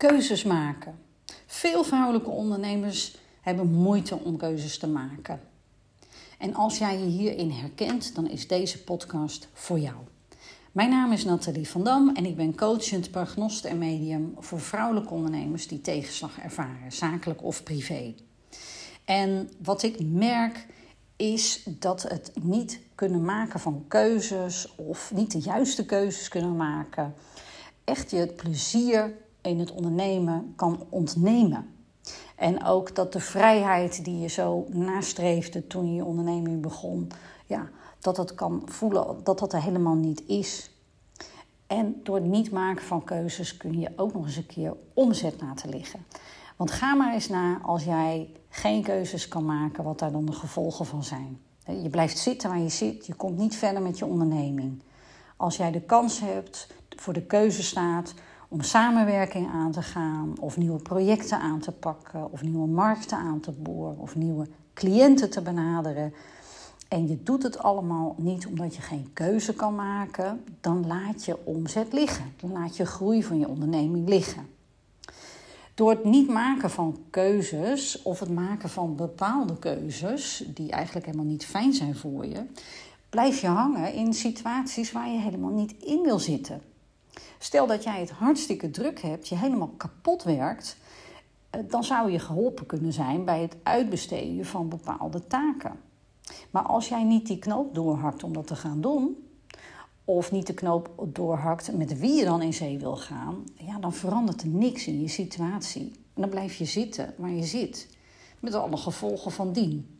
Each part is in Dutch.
keuzes maken. Veel vrouwelijke ondernemers hebben moeite om keuzes te maken. En als jij je hierin herkent, dan is deze podcast voor jou. Mijn naam is Nathalie van Dam en ik ben coachend prognost en medium voor vrouwelijke ondernemers die tegenslag ervaren, zakelijk of privé. En wat ik merk is dat het niet kunnen maken van keuzes of niet de juiste keuzes kunnen maken, echt je het plezier in het ondernemen kan ontnemen. En ook dat de vrijheid die je zo nastreefde toen je je onderneming begon, ja, dat het kan voelen dat dat er helemaal niet is. En door het niet maken van keuzes kun je ook nog eens een keer omzet laten liggen. Want ga maar eens na als jij geen keuzes kan maken, wat daar dan de gevolgen van zijn. Je blijft zitten waar je zit, je komt niet verder met je onderneming. Als jij de kans hebt, voor de keuze staat om samenwerking aan te gaan, of nieuwe projecten aan te pakken, of nieuwe markten aan te boren, of nieuwe cliënten te benaderen. En je doet het allemaal niet omdat je geen keuze kan maken, dan laat je omzet liggen. Dan laat je groei van je onderneming liggen. Door het niet maken van keuzes of het maken van bepaalde keuzes, die eigenlijk helemaal niet fijn zijn voor je, blijf je hangen in situaties waar je helemaal niet in wil zitten. Stel dat jij het hartstikke druk hebt, je helemaal kapot werkt, eh, dan zou je geholpen kunnen zijn bij het uitbesteden van bepaalde taken. Maar als jij niet die knoop doorhakt om dat te gaan doen, of niet de knoop doorhakt met wie je dan in zee wil gaan, ja, dan verandert er niks in je situatie. En dan blijf je zitten waar je zit, met alle gevolgen van dien.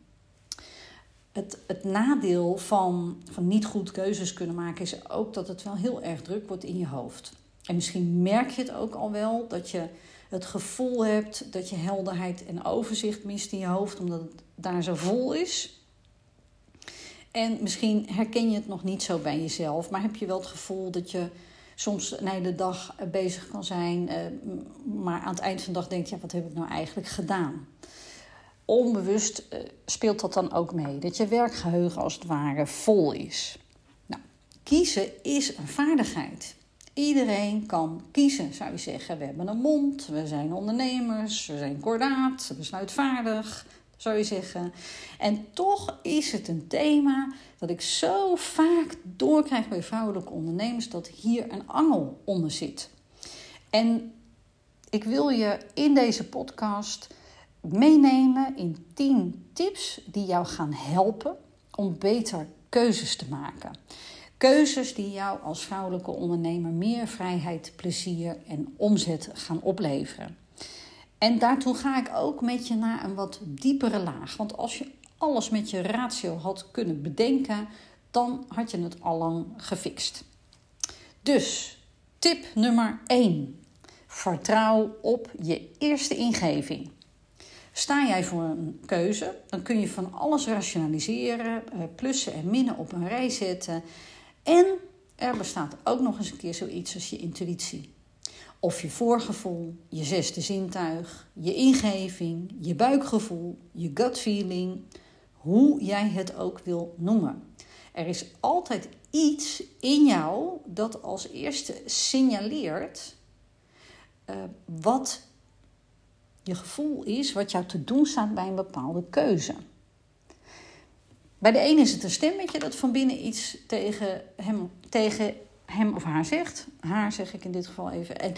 Het, het nadeel van, van niet goed keuzes kunnen maken is ook dat het wel heel erg druk wordt in je hoofd. En misschien merk je het ook al wel dat je het gevoel hebt dat je helderheid en overzicht mist in je hoofd, omdat het daar zo vol is. En misschien herken je het nog niet zo bij jezelf, maar heb je wel het gevoel dat je soms een hele dag bezig kan zijn, eh, maar aan het eind van de dag denkt: ja, wat heb ik nou eigenlijk gedaan? Onbewust eh, speelt dat dan ook mee, dat je werkgeheugen als het ware vol is. Nou, kiezen is een vaardigheid. Iedereen kan kiezen, zou je zeggen. We hebben een mond, we zijn ondernemers, we zijn kordaat, besluitvaardig, zou je zeggen. En toch is het een thema dat ik zo vaak doorkrijg bij vrouwelijke ondernemers dat hier een angel onder zit. En ik wil je in deze podcast meenemen in 10 tips die jou gaan helpen om beter keuzes te maken. Keuzes die jou als vrouwelijke ondernemer meer vrijheid, plezier en omzet gaan opleveren. En daartoe ga ik ook met je naar een wat diepere laag. Want als je alles met je ratio had kunnen bedenken, dan had je het allang gefixt. Dus tip nummer 1. Vertrouw op je eerste ingeving. Sta jij voor een keuze, dan kun je van alles rationaliseren, eh, plussen en minnen op een rij zetten. En er bestaat ook nog eens een keer zoiets als je intuïtie. Of je voorgevoel, je zesde zintuig, je ingeving, je buikgevoel, je gut feeling, hoe jij het ook wil noemen. Er is altijd iets in jou dat als eerste signaleert uh, wat je gevoel is, wat jou te doen staat bij een bepaalde keuze. Bij de ene is het een stemmetje dat van binnen iets tegen hem, tegen hem of haar zegt. Haar zeg ik in dit geval even. En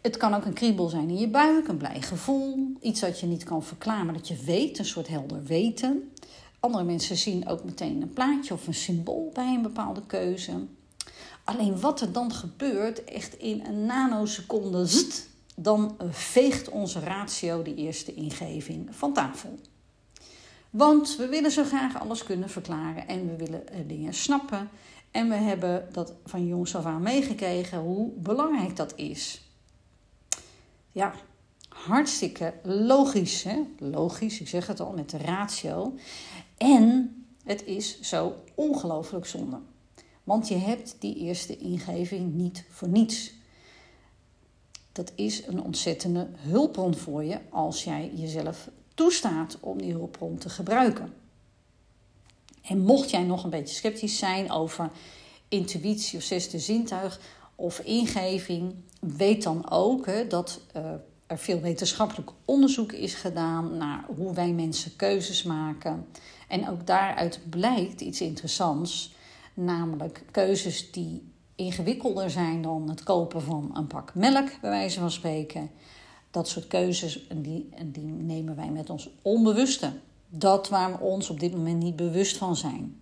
het kan ook een kriebel zijn in je buik, een blij gevoel. Iets dat je niet kan verklaren, maar dat je weet, een soort helder weten. Andere mensen zien ook meteen een plaatje of een symbool bij een bepaalde keuze. Alleen wat er dan gebeurt, echt in een nanoseconde, dan veegt onze ratio de eerste ingeving van tafel. Want we willen zo graag alles kunnen verklaren en we willen eh, dingen snappen. En we hebben dat van jongs af aan meegekregen hoe belangrijk dat is. Ja, hartstikke logisch. Hè? Logisch, ik zeg het al, met de ratio. En het is zo ongelooflijk zonde. Want je hebt die eerste ingeving niet voor niets. Dat is een ontzettende hulpbron voor je als jij jezelf toestaat om die hulpbron te gebruiken. En mocht jij nog een beetje sceptisch zijn over intuïtie of zesde zintuig, of ingeving, weet dan ook hè, dat uh, er veel wetenschappelijk onderzoek is gedaan naar hoe wij mensen keuzes maken. En ook daaruit blijkt iets interessants, namelijk keuzes die ingewikkelder zijn dan het kopen van een pak melk, bij wijze van spreken. Dat soort keuzes, die, die nemen wij met ons onbewuste. Dat waar we ons op dit moment niet bewust van zijn.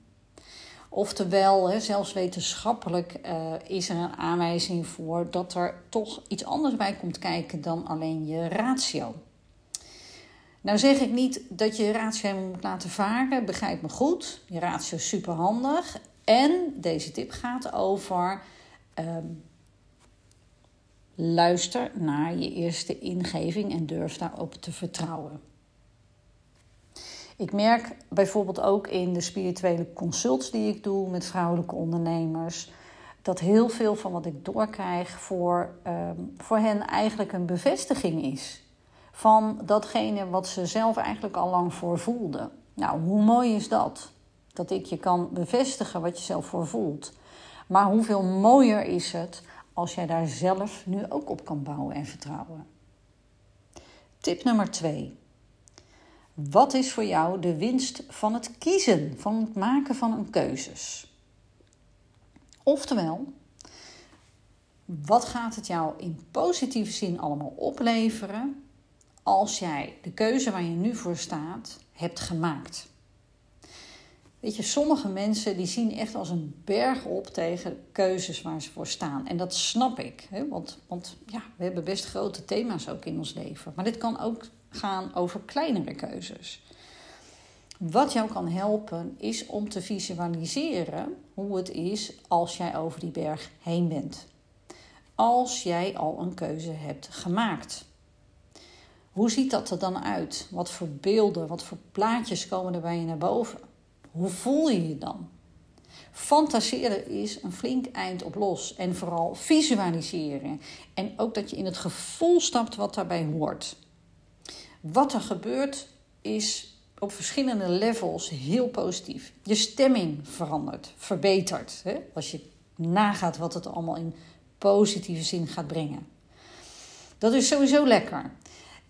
Oftewel, zelfs wetenschappelijk uh, is er een aanwijzing voor dat er toch iets anders bij komt kijken dan alleen je ratio. Nou zeg ik niet dat je je ratio helemaal moet laten varen, begrijp me goed. Je ratio is super handig. En deze tip gaat over um, luister naar je eerste ingeving en durf daarop te vertrouwen. Ik merk bijvoorbeeld ook in de spirituele consults die ik doe met vrouwelijke ondernemers, dat heel veel van wat ik doorkrijg voor, um, voor hen eigenlijk een bevestiging is van datgene wat ze zelf eigenlijk al lang voor voelden. Nou, hoe mooi is dat? Dat ik je kan bevestigen wat je zelf voor voelt. Maar hoeveel mooier is het als jij daar zelf nu ook op kan bouwen en vertrouwen? Tip nummer 2. Wat is voor jou de winst van het kiezen, van het maken van een keuzes? Oftewel, wat gaat het jou in positieve zin allemaal opleveren als jij de keuze waar je nu voor staat hebt gemaakt? Weet je, sommige mensen die zien echt als een berg op tegen keuzes waar ze voor staan. En dat snap ik. Hè? Want, want ja, we hebben best grote thema's ook in ons leven. Maar dit kan ook gaan over kleinere keuzes. Wat jou kan helpen is om te visualiseren hoe het is als jij over die berg heen bent. Als jij al een keuze hebt gemaakt. Hoe ziet dat er dan uit? Wat voor beelden, wat voor plaatjes komen er bij je naar boven? Hoe voel je je dan? Fantaseren is een flink eind op los. En vooral visualiseren. En ook dat je in het gevoel stapt wat daarbij hoort. Wat er gebeurt is op verschillende levels heel positief. Je stemming verandert, verbetert. Hè? Als je nagaat wat het allemaal in positieve zin gaat brengen. Dat is sowieso lekker.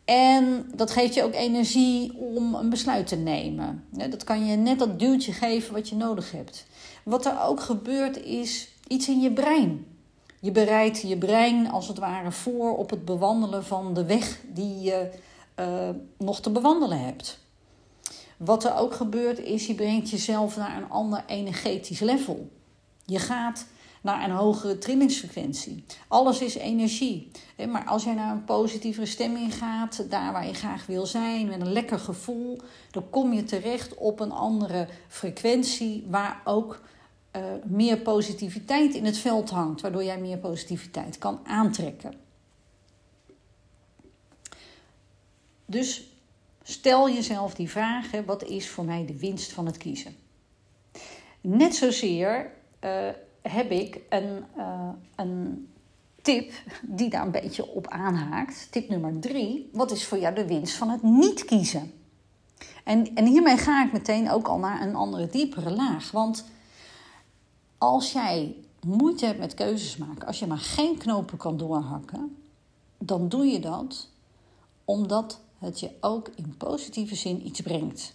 En dat geeft je ook energie om een besluit te nemen. Dat kan je net dat duwtje geven wat je nodig hebt. Wat er ook gebeurt is iets in je brein. Je bereidt je brein als het ware voor op het bewandelen van de weg die je uh, nog te bewandelen hebt. Wat er ook gebeurt is, je brengt jezelf naar een ander energetisch level. Je gaat naar een hogere trillingsfrequentie. Alles is energie. Maar als jij naar een positievere stemming gaat, daar waar je graag wil zijn, met een lekker gevoel, dan kom je terecht op een andere frequentie waar ook uh, meer positiviteit in het veld hangt, waardoor jij meer positiviteit kan aantrekken. Dus stel jezelf die vragen: wat is voor mij de winst van het kiezen? Net zozeer uh, heb ik een, uh, een tip die daar een beetje op aanhaakt. Tip nummer drie: wat is voor jou de winst van het niet kiezen? En, en hiermee ga ik meteen ook al naar een andere, diepere laag. Want als jij moeite hebt met keuzes maken, als je maar geen knopen kan doorhakken, dan doe je dat omdat het je ook in positieve zin iets brengt.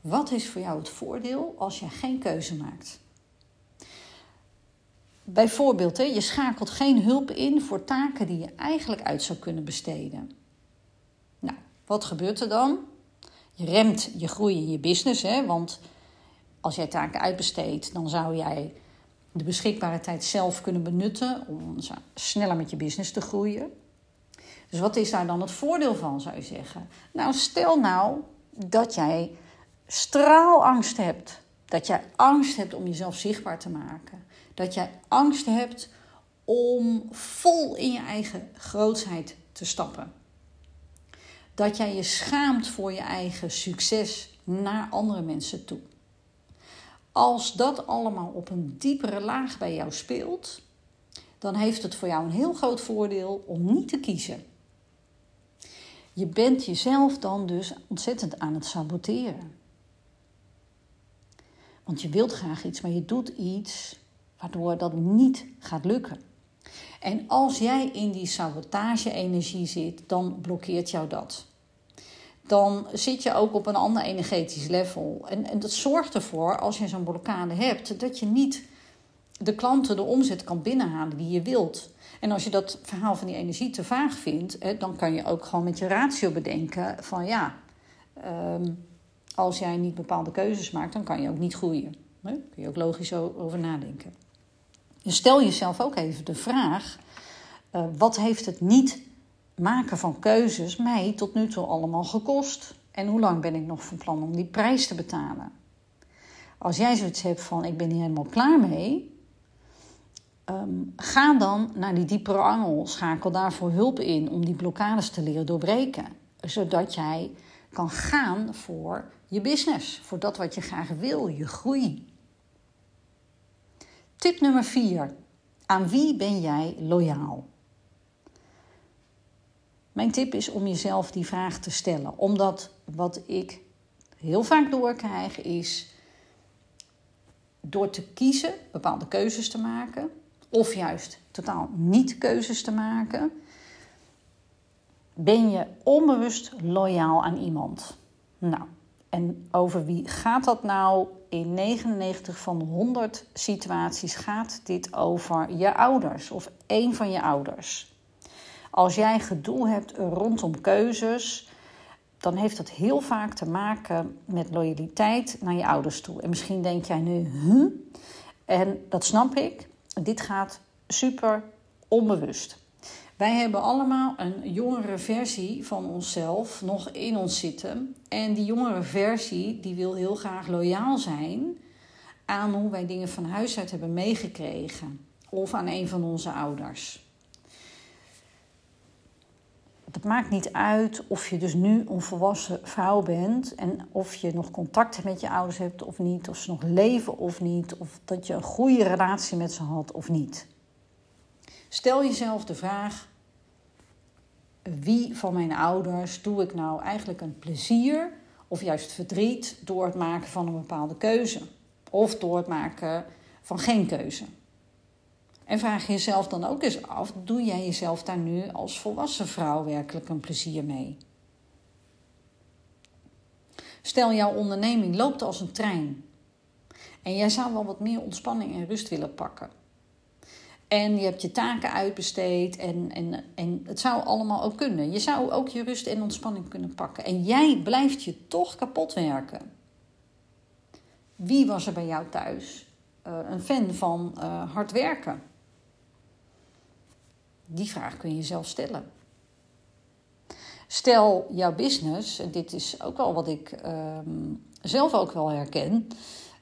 Wat is voor jou het voordeel als je geen keuze maakt? Bijvoorbeeld, je schakelt geen hulp in voor taken die je eigenlijk uit zou kunnen besteden. Nou, wat gebeurt er dan? Je remt je groei in je business, hè, want als jij taken uitbesteedt, dan zou jij de beschikbare tijd zelf kunnen benutten om sneller met je business te groeien. Dus wat is daar dan het voordeel van, zou je zeggen? Nou, stel nou dat jij straalangst hebt. Dat jij angst hebt om jezelf zichtbaar te maken. Dat jij angst hebt om vol in je eigen grootsheid te stappen. Dat jij je schaamt voor je eigen succes naar andere mensen toe. Als dat allemaal op een diepere laag bij jou speelt, dan heeft het voor jou een heel groot voordeel om niet te kiezen. Je bent jezelf dan dus ontzettend aan het saboteren. Want je wilt graag iets, maar je doet iets waardoor dat niet gaat lukken. En als jij in die sabotage-energie zit, dan blokkeert jou dat. Dan zit je ook op een ander energetisch level. En, en dat zorgt ervoor, als je zo'n blokkade hebt, dat je niet de klanten de omzet kan binnenhalen die je wilt. En als je dat verhaal van die energie te vaag vindt, dan kan je ook gewoon met je ratio bedenken van ja, ehm, als jij niet bepaalde keuzes maakt, dan kan je ook niet groeien. Daar kun je ook logisch over nadenken. Dus stel jezelf ook even de vraag: uh, wat heeft het niet maken van keuzes mij tot nu toe allemaal gekost? En hoe lang ben ik nog van plan om die prijs te betalen? Als jij zoiets hebt van: ik ben hier helemaal klaar mee, um, ga dan naar die diepere angel. Schakel daarvoor hulp in om die blokkades te leren doorbreken. Zodat jij kan gaan voor je business, voor dat wat je graag wil, je groei. Tip nummer 4. Aan wie ben jij loyaal? Mijn tip is om jezelf die vraag te stellen. Omdat wat ik heel vaak doorkrijg is door te kiezen, bepaalde keuzes te maken, of juist totaal niet keuzes te maken, ben je onbewust loyaal aan iemand. Nou, en over wie gaat dat nou? In 99 van de 100 situaties gaat dit over je ouders of één van je ouders. Als jij gedoe hebt rondom keuzes, dan heeft dat heel vaak te maken met loyaliteit naar je ouders toe. En misschien denk jij nu, huh? En dat snap ik. Dit gaat super onbewust. Wij hebben allemaal een jongere versie van onszelf nog in ons zitten. En die jongere versie die wil heel graag loyaal zijn aan hoe wij dingen van huis uit hebben meegekregen. Of aan een van onze ouders. Het maakt niet uit of je dus nu een volwassen vrouw bent en of je nog contact met je ouders hebt of niet, of ze nog leven of niet, of dat je een goede relatie met ze had of niet. Stel jezelf de vraag: wie van mijn ouders doe ik nou eigenlijk een plezier of juist verdriet door het maken van een bepaalde keuze of door het maken van geen keuze? En vraag jezelf dan ook eens af: doe jij jezelf daar nu als volwassen vrouw werkelijk een plezier mee? Stel jouw onderneming loopt als een trein en jij zou wel wat meer ontspanning en rust willen pakken. En je hebt je taken uitbesteed en, en, en het zou allemaal ook kunnen. Je zou ook je rust en ontspanning kunnen pakken. En jij blijft je toch kapot werken. Wie was er bij jou thuis uh, een fan van uh, hard werken? Die vraag kun je jezelf stellen. Stel jouw business, en dit is ook wel wat ik uh, zelf ook wel herken.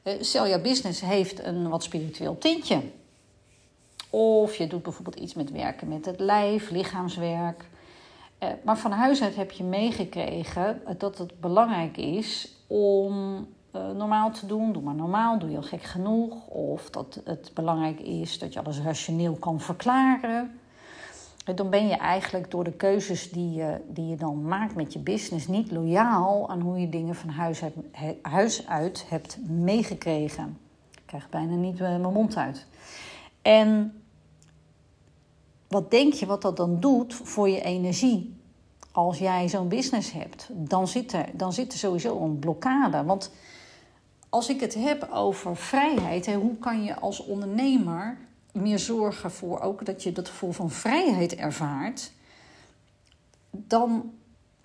Uh, stel jouw business heeft een wat spiritueel tintje. Of je doet bijvoorbeeld iets met werken met het lijf, lichaamswerk. Uh, maar van huis uit heb je meegekregen dat het belangrijk is om uh, normaal te doen. Doe maar normaal, doe je al gek genoeg. Of dat het belangrijk is dat je alles rationeel kan verklaren. Dan ben je eigenlijk door de keuzes die je, die je dan maakt met je business niet loyaal aan hoe je dingen van huis uit, huis uit hebt meegekregen. Ik krijg bijna niet mijn mond uit. En wat denk je wat dat dan doet voor je energie? Als jij zo'n business hebt, dan zit, er, dan zit er sowieso een blokkade. Want als ik het heb over vrijheid, hè, hoe kan je als ondernemer meer zorgen voor ook dat je dat gevoel van vrijheid ervaart? Dan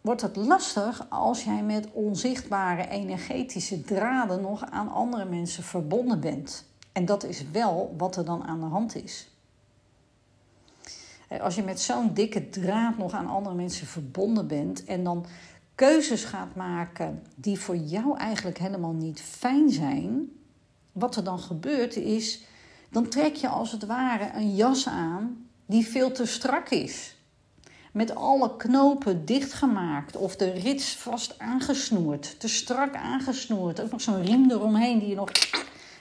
wordt het lastig als jij met onzichtbare energetische draden nog aan andere mensen verbonden bent. En dat is wel wat er dan aan de hand is. Als je met zo'n dikke draad nog aan andere mensen verbonden bent en dan keuzes gaat maken die voor jou eigenlijk helemaal niet fijn zijn, wat er dan gebeurt is, dan trek je als het ware een jas aan die veel te strak is. Met alle knopen dichtgemaakt of de rits vast aangesnoerd, te strak aangesnoerd. Ook nog zo'n riem eromheen die je nog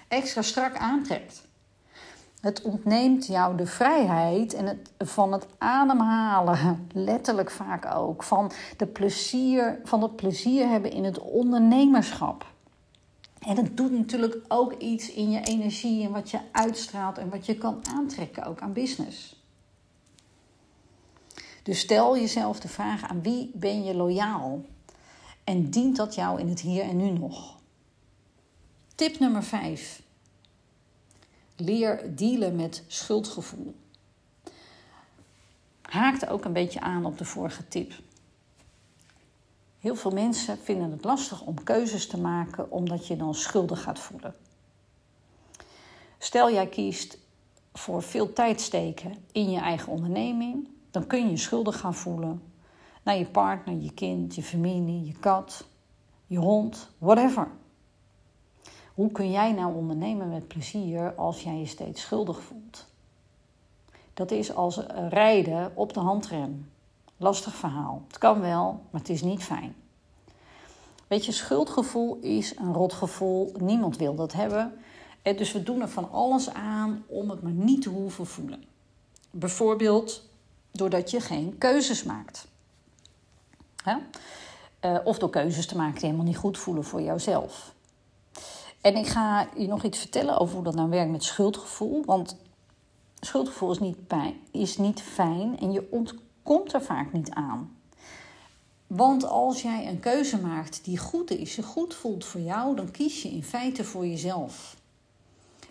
extra strak aantrekt. Het ontneemt jou de vrijheid en het, van het ademhalen, letterlijk vaak ook, van, de plezier, van het plezier hebben in het ondernemerschap. En het doet natuurlijk ook iets in je energie en wat je uitstraalt en wat je kan aantrekken ook aan business. Dus stel jezelf de vraag aan wie ben je loyaal? En dient dat jou in het hier en nu nog? Tip nummer 5. Leer dealen met schuldgevoel. Haakt ook een beetje aan op de vorige tip. Heel veel mensen vinden het lastig om keuzes te maken omdat je dan schuldig gaat voelen. Stel jij kiest voor veel tijd steken in je eigen onderneming, dan kun je je schuldig gaan voelen naar je partner, je kind, je familie, je kat, je hond, whatever. Hoe kun jij nou ondernemen met plezier als jij je steeds schuldig voelt? Dat is als rijden op de handrem. Lastig verhaal. Het kan wel, maar het is niet fijn. Weet je, schuldgevoel is een rotgevoel. Niemand wil dat hebben. Dus we doen er van alles aan om het maar niet te hoeven voelen. Bijvoorbeeld doordat je geen keuzes maakt. Uh, of door keuzes te maken die helemaal niet goed voelen voor jouzelf. En ik ga je nog iets vertellen over hoe dat nou werkt met schuldgevoel. Want schuldgevoel is niet, pijn, is niet fijn en je ontkomt er vaak niet aan. Want als jij een keuze maakt die goed is, je goed voelt voor jou, dan kies je in feite voor jezelf.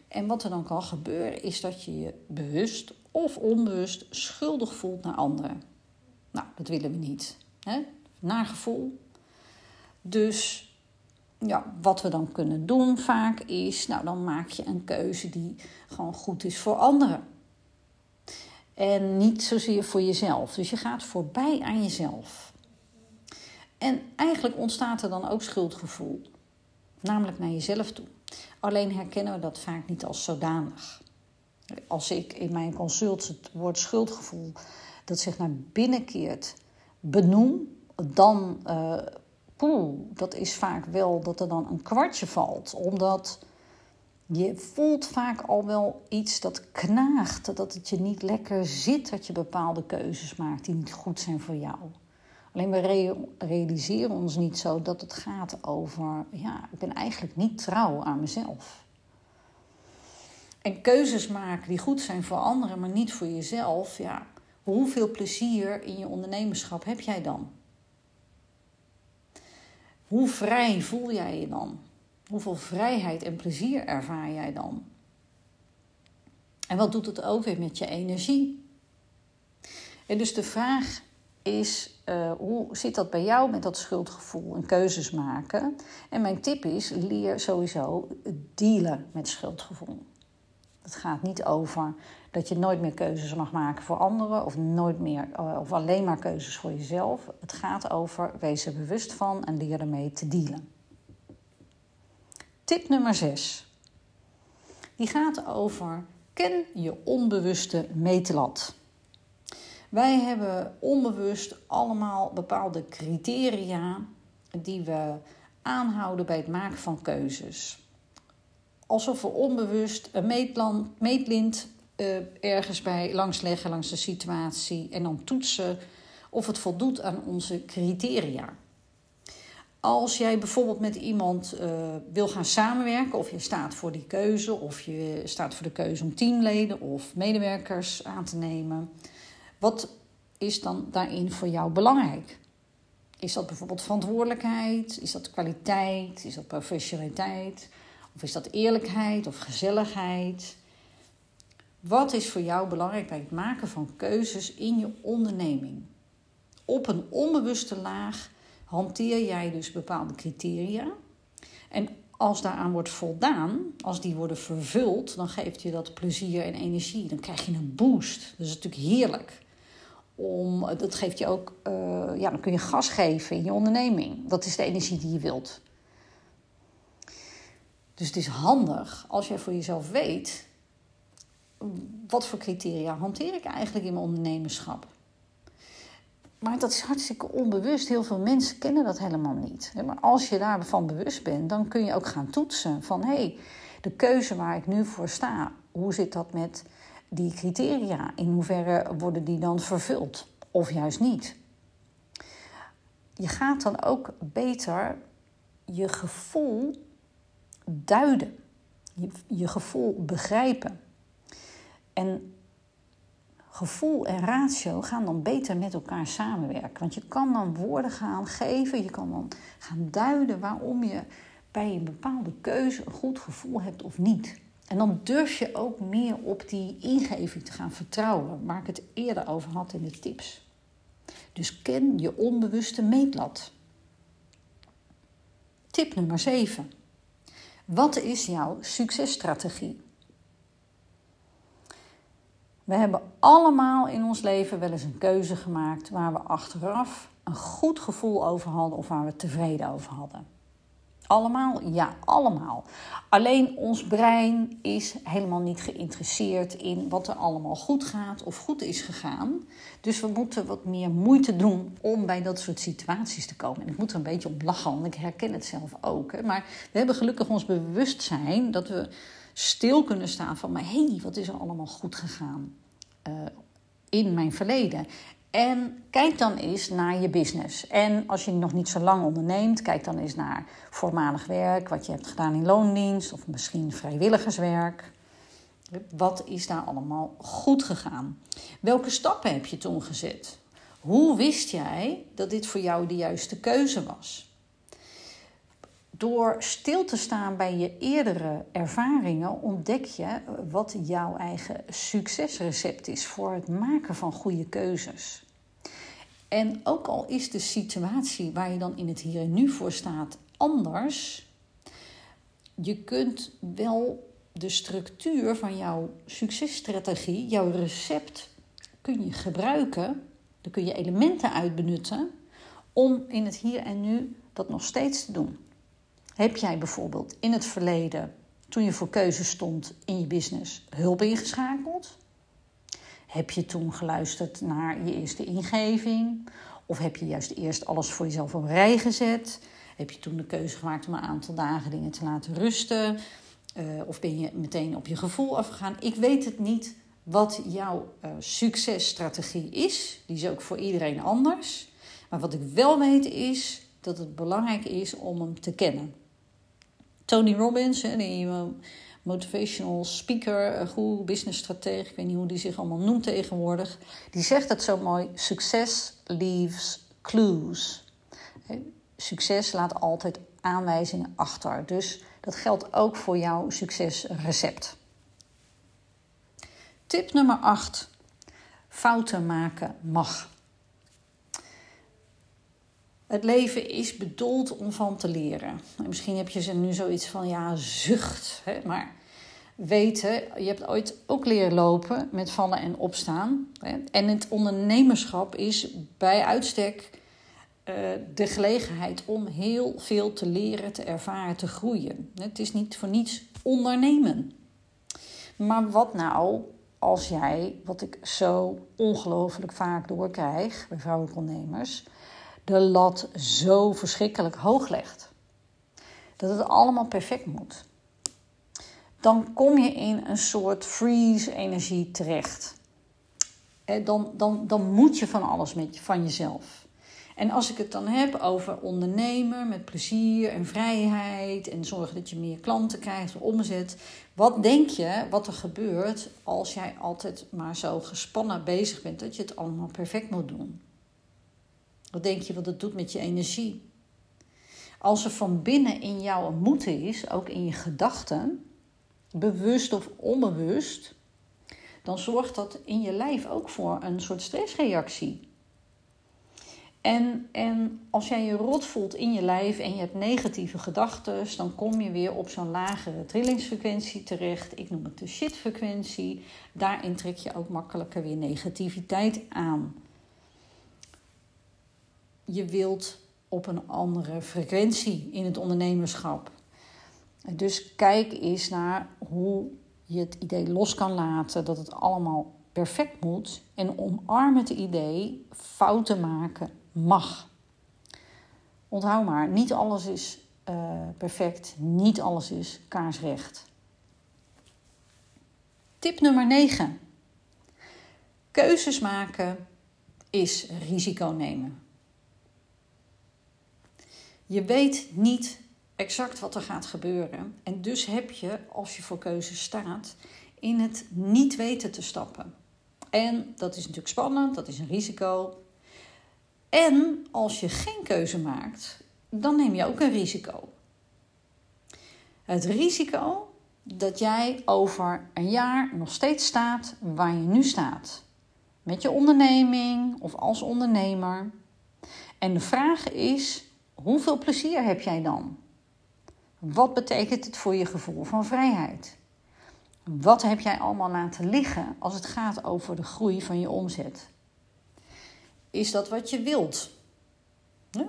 En wat er dan kan gebeuren, is dat je je bewust of onbewust schuldig voelt naar anderen. Nou, dat willen we niet. Hè? Naar gevoel. Dus ja, wat we dan kunnen doen vaak is, nou dan maak je een keuze die gewoon goed is voor anderen. En niet zozeer voor jezelf. Dus je gaat voorbij aan jezelf. En eigenlijk ontstaat er dan ook schuldgevoel. Namelijk naar jezelf toe. Alleen herkennen we dat vaak niet als zodanig. Als ik in mijn consult het woord schuldgevoel dat zich naar binnen keert benoem, dan uh, dat is vaak wel dat er dan een kwartje valt. Omdat je voelt vaak al wel iets dat knaagt, dat het je niet lekker zit dat je bepaalde keuzes maakt die niet goed zijn voor jou. Alleen we realiseren ons niet zo dat het gaat over, ja, ik ben eigenlijk niet trouw aan mezelf. En keuzes maken die goed zijn voor anderen, maar niet voor jezelf, ja, hoeveel plezier in je ondernemerschap heb jij dan? Hoe vrij voel jij je dan? Hoeveel vrijheid en plezier ervaar jij dan? En wat doet het ook weer met je energie? En dus de vraag is, uh, hoe zit dat bij jou met dat schuldgevoel en keuzes maken? En mijn tip is, leer sowieso dealen met schuldgevoel. Het gaat niet over dat je nooit meer keuzes mag maken voor anderen of nooit meer eh, of alleen maar keuzes voor jezelf. Het gaat over wees er bewust van en leer ermee te dealen. Tip nummer 6. Die gaat over ken je onbewuste meetlat. Wij hebben onbewust allemaal bepaalde criteria die we aanhouden bij het maken van keuzes alsof we onbewust een meetland, meetlint uh, ergens bij langs leggen, langs de situatie en dan toetsen of het voldoet aan onze criteria. Als jij bijvoorbeeld met iemand uh, wil gaan samenwerken, of je staat voor die keuze, of je staat voor de keuze om teamleden of medewerkers aan te nemen, wat is dan daarin voor jou belangrijk? Is dat bijvoorbeeld verantwoordelijkheid? Is dat kwaliteit? Is dat professionaliteit? Of is dat eerlijkheid of gezelligheid? Wat is voor jou belangrijk bij het maken van keuzes in je onderneming? Op een onbewuste laag hanteer jij dus bepaalde criteria. En als daaraan wordt voldaan, als die worden vervuld, dan geeft je dat plezier en energie. Dan krijg je een boost. Dat is natuurlijk heerlijk. Om, dat geeft je ook, uh, ja, dan kun je gas geven in je onderneming. Dat is de energie die je wilt. Dus het is handig als jij voor jezelf weet wat voor criteria hanteer ik eigenlijk in mijn ondernemerschap. Maar dat is hartstikke onbewust. Heel veel mensen kennen dat helemaal niet. Maar als je daarvan bewust bent, dan kun je ook gaan toetsen van hé, hey, de keuze waar ik nu voor sta, hoe zit dat met die criteria? In hoeverre worden die dan vervuld of juist niet? Je gaat dan ook beter je gevoel duiden, je, je gevoel begrijpen. En gevoel en ratio gaan dan beter met elkaar samenwerken. Want je kan dan woorden gaan geven, je kan dan gaan duiden waarom je bij een bepaalde keuze een goed gevoel hebt of niet. En dan durf je ook meer op die ingeving te gaan vertrouwen, waar ik het eerder over had in de tips. Dus ken je onbewuste meetlat. Tip nummer 7. Wat is jouw successtrategie? We hebben allemaal in ons leven wel eens een keuze gemaakt waar we achteraf een goed gevoel over hadden of waar we tevreden over hadden. Allemaal? Ja, allemaal. Alleen ons brein is helemaal niet geïnteresseerd in wat er allemaal goed gaat of goed is gegaan. Dus we moeten wat meer moeite doen om bij dat soort situaties te komen. En ik moet er een beetje op lachen, want ik herken het zelf ook. Hè. Maar we hebben gelukkig ons bewustzijn dat we stil kunnen staan van... hé, hey, wat is er allemaal goed gegaan uh, in mijn verleden? En kijk dan eens naar je business. En als je nog niet zo lang onderneemt, kijk dan eens naar voormalig werk, wat je hebt gedaan in loondienst of misschien vrijwilligerswerk. Wat is daar allemaal goed gegaan? Welke stappen heb je toen gezet? Hoe wist jij dat dit voor jou de juiste keuze was? Door stil te staan bij je eerdere ervaringen ontdek je wat jouw eigen succesrecept is voor het maken van goede keuzes. En ook al is de situatie waar je dan in het hier en nu voor staat anders, je kunt wel de structuur van jouw successtrategie, jouw recept, kun je gebruiken. Daar kun je elementen uitbenutten om in het hier en nu dat nog steeds te doen. Heb jij bijvoorbeeld in het verleden, toen je voor keuze stond in je business, hulp ingeschakeld? Heb je toen geluisterd naar je eerste ingeving? Of heb je juist eerst alles voor jezelf op rij gezet? Heb je toen de keuze gemaakt om een aantal dagen dingen te laten rusten? Uh, of ben je meteen op je gevoel afgegaan? Ik weet het niet wat jouw uh, successtrategie is. Die is ook voor iedereen anders. Maar wat ik wel weet is dat het belangrijk is om hem te kennen. Tony Robbins, die uh, motivational speaker, business stratege, ik weet niet hoe die zich allemaal noemt tegenwoordig, die zegt het zo mooi: success leaves clues. Succes laat altijd aanwijzingen achter. Dus dat geldt ook voor jouw succesrecept. Tip nummer 8. Fouten maken mag. Het leven is bedoeld om van te leren. misschien heb je ze nu zoiets van, ja, zucht. Hè? Maar weten, je hebt ooit ook leren lopen met vallen en opstaan. Hè? En het ondernemerschap is bij uitstek uh, de gelegenheid om heel veel te leren, te ervaren, te groeien. Het is niet voor niets ondernemen. Maar wat nou als jij, wat ik zo ongelooflijk vaak doorkrijg bij vrouwelijke ondernemers de lat zo verschrikkelijk hoog legt. Dat het allemaal perfect moet. Dan kom je in een soort freeze-energie terecht. Dan, dan, dan moet je van alles met, van jezelf. En als ik het dan heb over ondernemen met plezier en vrijheid en zorgen dat je meer klanten krijgt, omzet. Wat denk je wat er gebeurt als jij altijd maar zo gespannen bezig bent dat je het allemaal perfect moet doen? Wat denk je wat het doet met je energie? Als er van binnen in jou een moeten is, ook in je gedachten, bewust of onbewust, dan zorgt dat in je lijf ook voor een soort stressreactie. En, en als jij je rot voelt in je lijf en je hebt negatieve gedachten, dan kom je weer op zo'n lagere trillingsfrequentie terecht. Ik noem het de shitfrequentie. Daarin trek je ook makkelijker weer negativiteit aan je wilt op een andere frequentie in het ondernemerschap. Dus kijk eens naar hoe je het idee los kan laten dat het allemaal perfect moet en omarm het idee fouten maken mag. Onthoud maar, niet alles is uh, perfect, niet alles is kaarsrecht. Tip nummer 9. Keuzes maken is risico nemen. Je weet niet exact wat er gaat gebeuren. En dus heb je, als je voor keuze staat, in het niet weten te stappen. En dat is natuurlijk spannend, dat is een risico. En als je geen keuze maakt, dan neem je ook een risico. Het risico dat jij over een jaar nog steeds staat waar je nu staat. Met je onderneming of als ondernemer. En de vraag is: hoeveel plezier heb jij dan? Wat betekent het voor je gevoel van vrijheid? Wat heb jij allemaal laten liggen als het gaat over de groei van je omzet? Is dat wat je wilt?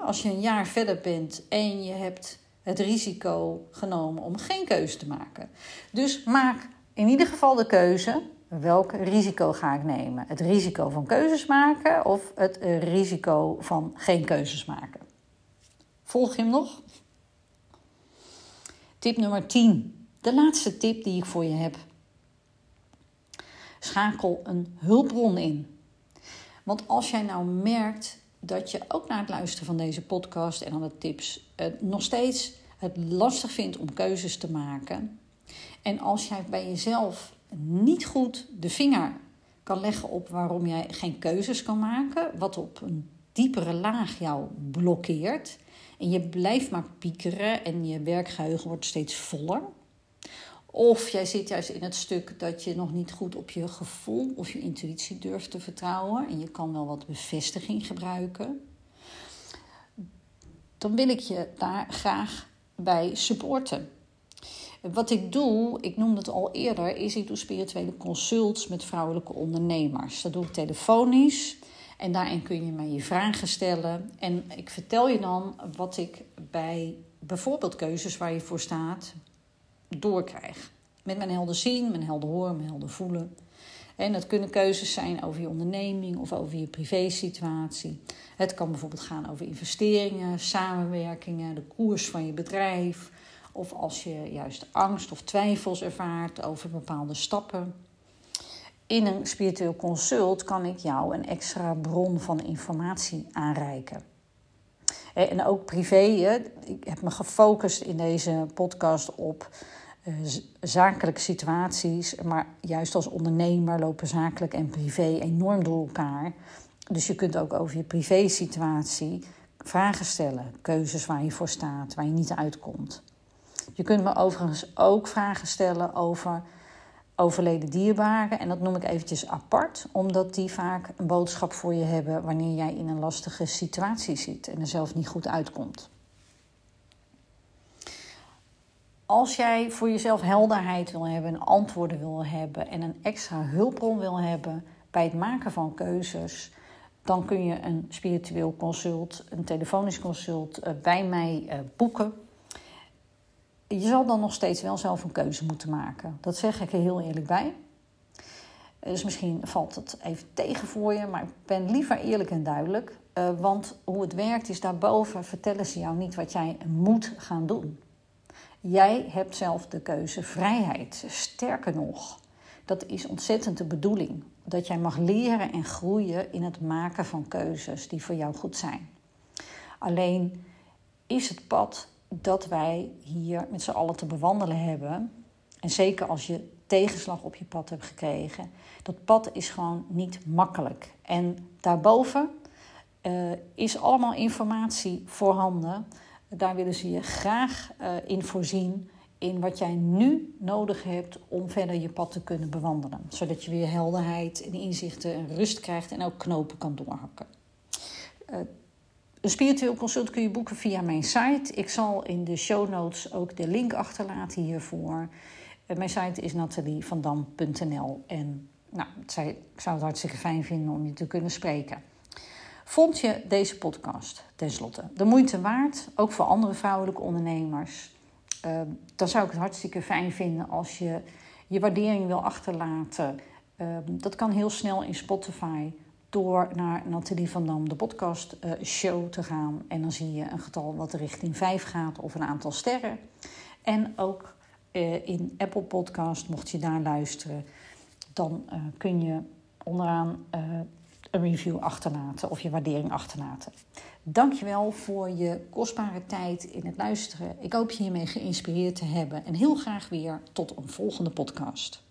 Als je een jaar verder bent en je hebt het risico genomen om geen keuze te maken. Dus maak in ieder geval de keuze. Welk risico ga ik nemen? Het risico van keuzes maken of het risico van geen keuzes maken? Volg hem nog? Tip nummer 10. De laatste tip die ik voor je heb. Schakel een hulpbron in. Want als jij nou merkt dat je ook na het luisteren van deze podcast en de tips nog steeds het lastig vindt om keuzes te maken. En als jij bij jezelf niet goed de vinger kan leggen op waarom jij geen keuzes kan maken, wat op een diepere laag jou blokkeert, en je blijft maar piekeren en je werkgeheugen wordt steeds voller. Of jij zit juist in het stuk dat je nog niet goed op je gevoel of je intuïtie durft te vertrouwen en je kan wel wat bevestiging gebruiken. Dan wil ik je daar graag bij supporten. Wat ik doe, ik noemde het al eerder, is ik doe spirituele consults met vrouwelijke ondernemers. Dat doe ik telefonisch. En daarin kun je mij je vragen stellen. En ik vertel je dan wat ik bij bijvoorbeeld keuzes waar je voor staat doorkrijg. Met mijn helder zien, mijn helder horen, mijn helder voelen. En dat kunnen keuzes zijn over je onderneming of over je privésituatie. Het kan bijvoorbeeld gaan over investeringen, samenwerkingen, de koers van je bedrijf. Of als je juist angst of twijfels ervaart over bepaalde stappen in een spiritueel consult kan ik jou een extra bron van informatie aanreiken. En ook privé, ik heb me gefocust in deze podcast op eh, zakelijke situaties, maar juist als ondernemer lopen zakelijk en privé enorm door elkaar. Dus je kunt ook over je privé-situatie vragen stellen, keuzes waar je voor staat, waar je niet uitkomt. Je kunt me overigens ook vragen stellen over overleden dierbaren. En dat noem ik eventjes apart, omdat die vaak een boodschap voor je hebben wanneer jij in een lastige situatie zit en er zelf niet goed uitkomt. Als jij voor jezelf helderheid wil hebben, antwoorden wil hebben en een extra hulpbron wil hebben bij het maken van keuzes, dan kun je een spiritueel consult, een telefonisch consult eh, bij mij eh, boeken je zal dan nog steeds wel zelf een keuze moeten maken. Dat zeg ik er heel eerlijk bij. Dus misschien valt het even tegen voor je, maar ik ben liever eerlijk en duidelijk. Uh, want hoe het werkt is daarboven vertellen ze jou niet wat jij moet gaan doen. Jij hebt zelf de keuze vrijheid. Sterker nog, dat is ontzettend de bedoeling. Dat jij mag leren en groeien in het maken van keuzes die voor jou goed zijn. Alleen is het pad dat wij hier met z'n allen te bewandelen hebben. En zeker als je tegenslag op je pad hebt gekregen. Dat pad is gewoon niet makkelijk. En daarboven uh, is allemaal informatie voorhanden. Daar willen ze je graag uh, in voorzien. In wat jij nu nodig hebt om verder je pad te kunnen bewandelen. Zodat je weer helderheid en inzichten en rust krijgt en ook knopen kan doorhakken. Uh, een spiritueel consult kun je boeken via mijn site. Ik zal in de show notes ook de link achterlaten hiervoor. Eh, mijn site is natalievandam.nl. En nou, ik zou het hartstikke fijn vinden om je te kunnen spreken. Vond je deze podcast tenslotte de moeite waard, ook voor andere vrouwelijke ondernemers? Uh, dan zou ik het hartstikke fijn vinden als je je waardering wil achterlaten. Uh, dat kan heel snel in Spotify door naar Nathalie van Dam, de podcast uh, show, te gaan. En dan zie je een getal wat richting 5 gaat of een aantal sterren. En ook uh, in Apple Podcast, mocht je daar luisteren, dan uh, kun je onderaan een review achterlaten of je waardering achterlaten. Dankjewel voor je kostbare tijd in het luisteren. Ik hoop je hiermee geïnspireerd te hebben en heel graag weer tot een volgende podcast.